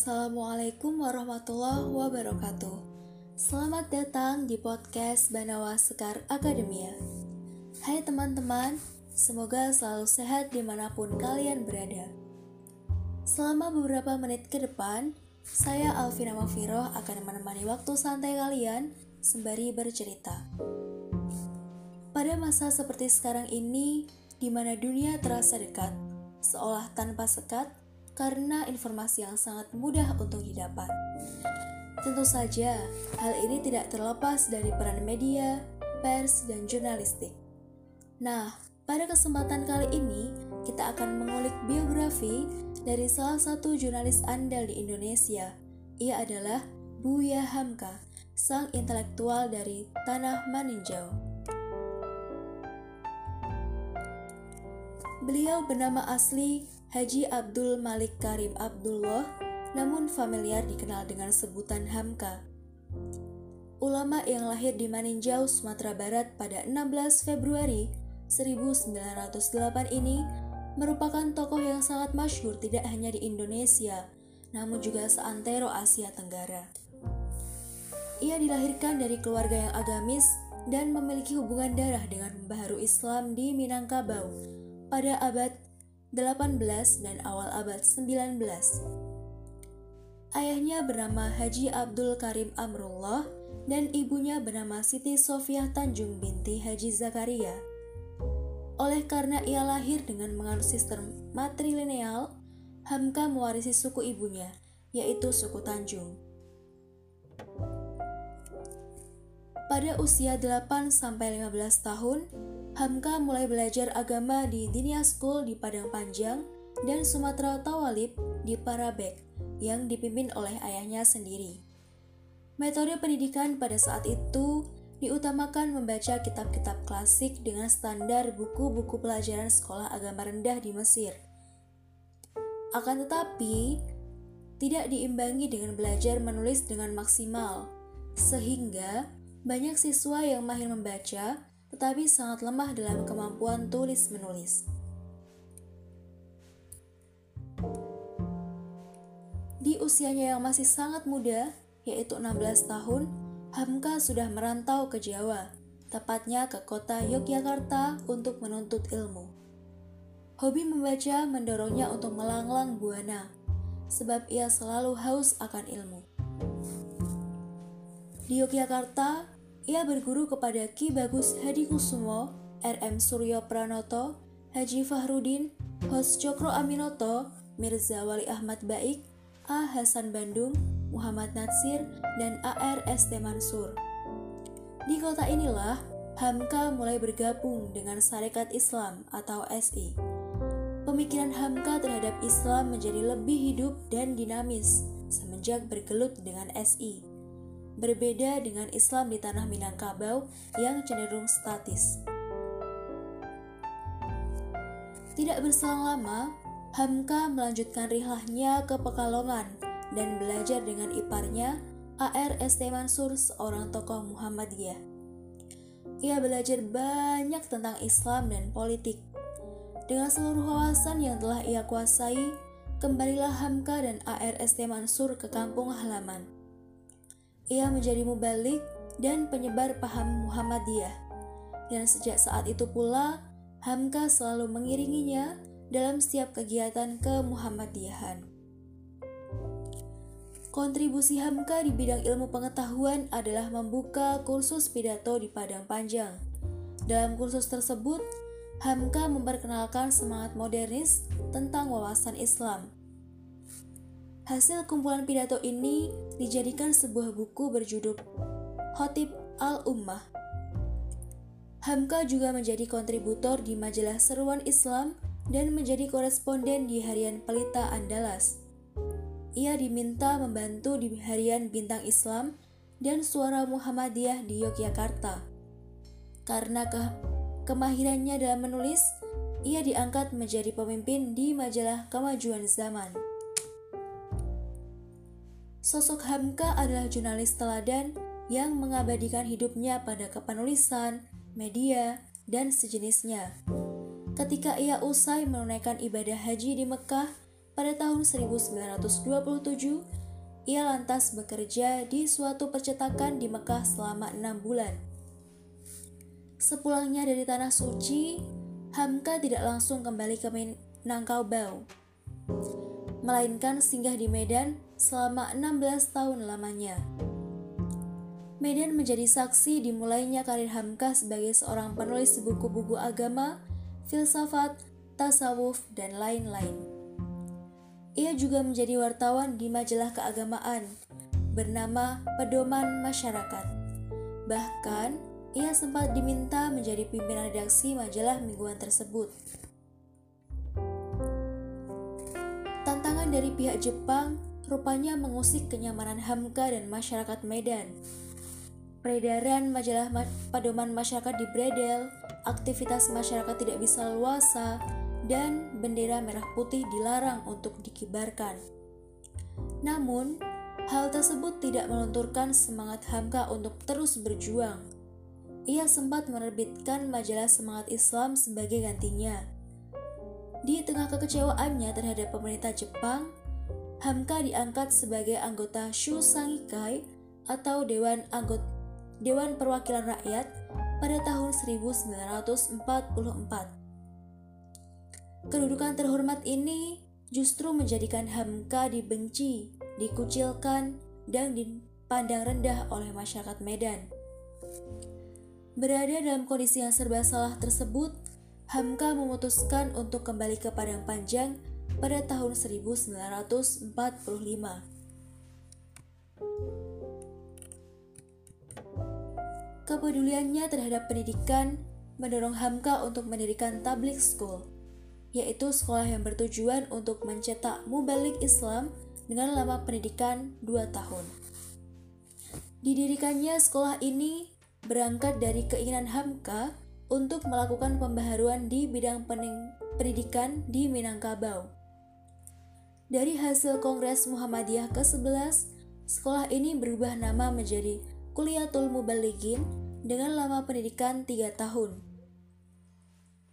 Assalamualaikum warahmatullahi wabarakatuh. Selamat datang di podcast Banawa Sekar Akademia. Hai teman-teman, semoga selalu sehat di mana pun kalian berada. Selama beberapa menit ke depan, saya Alvina Mafiroh akan menemani waktu santai kalian sembari bercerita. Pada masa seperti sekarang ini, di mana dunia terasa dekat, seolah tanpa sekat, karena informasi yang sangat mudah untuk didapat. Tentu saja, hal ini tidak terlepas dari peran media, pers, dan jurnalistik. Nah, pada kesempatan kali ini, kita akan mengulik biografi dari salah satu jurnalis andal di Indonesia. Ia adalah Buya Hamka, sang intelektual dari Tanah Maninjau. Beliau bernama asli Haji Abdul Malik Karim Abdullah, namun familiar dikenal dengan sebutan Hamka. Ulama yang lahir di Maninjau, Sumatera Barat pada 16 Februari 1908 ini merupakan tokoh yang sangat masyhur tidak hanya di Indonesia, namun juga seantero Asia Tenggara. Ia dilahirkan dari keluarga yang agamis dan memiliki hubungan darah dengan pembaharu Islam di Minangkabau pada abad 18 dan awal abad 19. Ayahnya bernama Haji Abdul Karim Amrullah dan ibunya bernama Siti Sofiah Tanjung binti Haji Zakaria. Oleh karena ia lahir dengan menganut sistem matrilineal, Hamka mewarisi suku ibunya, yaitu suku Tanjung. Pada usia 8 sampai 15 tahun, Hamka mulai belajar agama di Dinia School di Padang Panjang dan Sumatera Tawalib di Parabek yang dipimpin oleh ayahnya sendiri. Metode pendidikan pada saat itu diutamakan membaca kitab-kitab klasik dengan standar buku-buku pelajaran sekolah agama rendah di Mesir. Akan tetapi, tidak diimbangi dengan belajar menulis dengan maksimal, sehingga banyak siswa yang mahir membaca tetapi sangat lemah dalam kemampuan tulis-menulis. Di usianya yang masih sangat muda, yaitu 16 tahun, Hamka sudah merantau ke Jawa, tepatnya ke kota Yogyakarta untuk menuntut ilmu. Hobi membaca mendorongnya untuk melanglang buana, sebab ia selalu haus akan ilmu. Di Yogyakarta, ia berguru kepada Ki Bagus Hadi Kusumo, RM Suryo Pranoto, Haji Fahrudin, Hos Cokro Aminoto, Mirza Wali Ahmad Baik, A. Hasan Bandung, Muhammad Natsir, dan AR ST Mansur. Di kota inilah, Hamka mulai bergabung dengan Sarekat Islam atau SI. Pemikiran Hamka terhadap Islam menjadi lebih hidup dan dinamis semenjak bergelut dengan SI berbeda dengan Islam di tanah Minangkabau yang cenderung statis. Tidak berselang lama, Hamka melanjutkan rihlahnya ke Pekalongan dan belajar dengan iparnya AR ST Mansur, seorang tokoh Muhammadiyah. Ia belajar banyak tentang Islam dan politik. Dengan seluruh wawasan yang telah ia kuasai, kembalilah Hamka dan AR ST Mansur ke kampung halaman. Ia menjadi mubalik dan penyebar paham Muhammadiyah. Dan sejak saat itu pula, Hamka selalu mengiringinya dalam setiap kegiatan ke-Muhammadiyahan. Kontribusi Hamka di bidang ilmu pengetahuan adalah membuka kursus pidato di Padang Panjang. Dalam kursus tersebut, Hamka memperkenalkan semangat modernis tentang wawasan Islam Hasil kumpulan pidato ini dijadikan sebuah buku berjudul Hotib Al-Ummah. Hamka juga menjadi kontributor di majalah Seruan Islam dan menjadi koresponden di harian Pelita Andalas. Ia diminta membantu di harian Bintang Islam dan Suara Muhammadiyah di Yogyakarta. Karena ke kemahirannya dalam menulis, ia diangkat menjadi pemimpin di majalah Kemajuan Zaman. Sosok Hamka adalah jurnalis teladan yang mengabadikan hidupnya pada kepenulisan, media, dan sejenisnya. Ketika ia usai menunaikan ibadah haji di Mekah, pada tahun 1927, ia lantas bekerja di suatu percetakan di Mekah selama enam bulan. Sepulangnya dari tanah suci, Hamka tidak langsung kembali ke Minangkabau, melainkan singgah di Medan selama 16 tahun lamanya. Medan menjadi saksi dimulainya karir Hamka sebagai seorang penulis buku-buku agama, filsafat, tasawuf, dan lain-lain. Ia juga menjadi wartawan di majalah keagamaan bernama Pedoman Masyarakat. Bahkan, ia sempat diminta menjadi pimpinan redaksi majalah mingguan tersebut. Tantangan dari pihak Jepang rupanya mengusik kenyamanan Hamka dan masyarakat Medan. Peredaran majalah ma pedoman masyarakat di Bredel, aktivitas masyarakat tidak bisa luasa, dan bendera merah putih dilarang untuk dikibarkan. Namun, hal tersebut tidak melunturkan semangat Hamka untuk terus berjuang. Ia sempat menerbitkan majalah Semangat Islam sebagai gantinya. Di tengah kekecewaannya terhadap pemerintah Jepang, Hamka diangkat sebagai anggota Shusangikai atau Dewan Anggota Dewan Perwakilan Rakyat pada tahun 1944. Kedudukan terhormat ini justru menjadikan Hamka dibenci, dikucilkan, dan dipandang rendah oleh masyarakat Medan. Berada dalam kondisi yang serba salah tersebut, Hamka memutuskan untuk kembali ke Padang Panjang pada tahun 1945. Kepeduliannya terhadap pendidikan mendorong Hamka untuk mendirikan tablik school yaitu sekolah yang bertujuan untuk mencetak mubalik Islam dengan lama pendidikan 2 tahun. Didirikannya sekolah ini berangkat dari keinginan Hamka untuk melakukan pembaharuan di bidang pendidikan di Minangkabau. Dari hasil Kongres Muhammadiyah ke-11, sekolah ini berubah nama menjadi Kuliatul Mubaligin dengan lama pendidikan 3 tahun.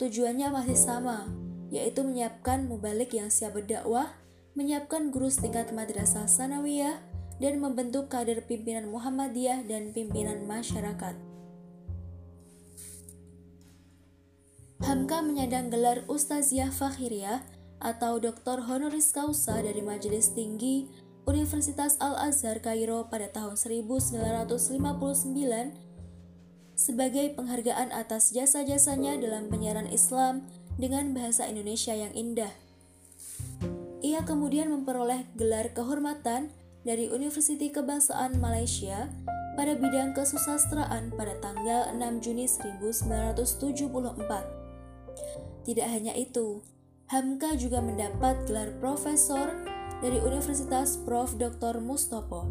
Tujuannya masih sama, yaitu menyiapkan mubalik yang siap berdakwah, menyiapkan guru setingkat madrasah sanawiyah, dan membentuk kader pimpinan Muhammadiyah dan pimpinan masyarakat. Hamka menyandang gelar Ustaziah Fakhiriyah atau Doktor Honoris Causa dari Majelis Tinggi Universitas Al-Azhar Kairo pada tahun 1959 sebagai penghargaan atas jasa-jasanya dalam penyiaran Islam dengan bahasa Indonesia yang indah. Ia kemudian memperoleh gelar kehormatan dari Universiti Kebangsaan Malaysia pada bidang kesusastraan pada tanggal 6 Juni 1974. Tidak hanya itu, Hamka juga mendapat gelar profesor dari Universitas Prof. Dr. Mustopo.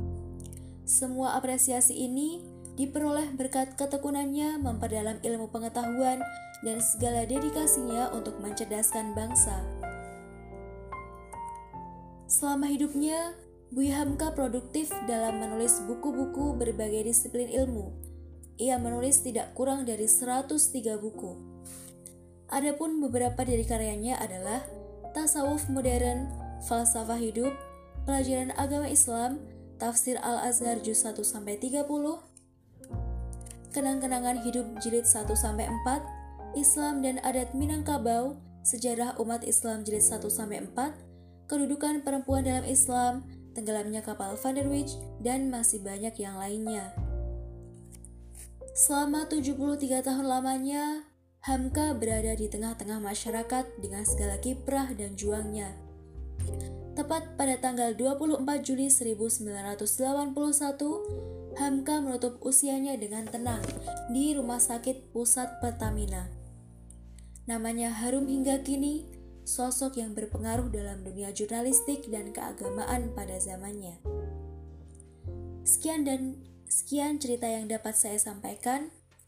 Semua apresiasi ini diperoleh berkat ketekunannya memperdalam ilmu pengetahuan dan segala dedikasinya untuk mencerdaskan bangsa. Selama hidupnya, Buya Hamka produktif dalam menulis buku-buku berbagai disiplin ilmu. Ia menulis tidak kurang dari 103 buku. Adapun beberapa dari karyanya adalah Tasawuf Modern, Falsafah Hidup, Pelajaran Agama Islam, Tafsir Al-Azhar Juz 1 30, Kenang-kenangan Hidup Jilid 1 4, Islam dan Adat Minangkabau, Sejarah Umat Islam Jilid 1-4, Kedudukan Perempuan dalam Islam, Tenggelamnya Kapal Van der Wijk, dan masih banyak yang lainnya. Selama 73 tahun lamanya, Hamka berada di tengah-tengah masyarakat dengan segala kiprah dan juangnya. Tepat pada tanggal 24 Juli 1981, Hamka menutup usianya dengan tenang di Rumah Sakit Pusat Pertamina. Namanya harum hingga kini, sosok yang berpengaruh dalam dunia jurnalistik dan keagamaan pada zamannya. Sekian dan sekian cerita yang dapat saya sampaikan.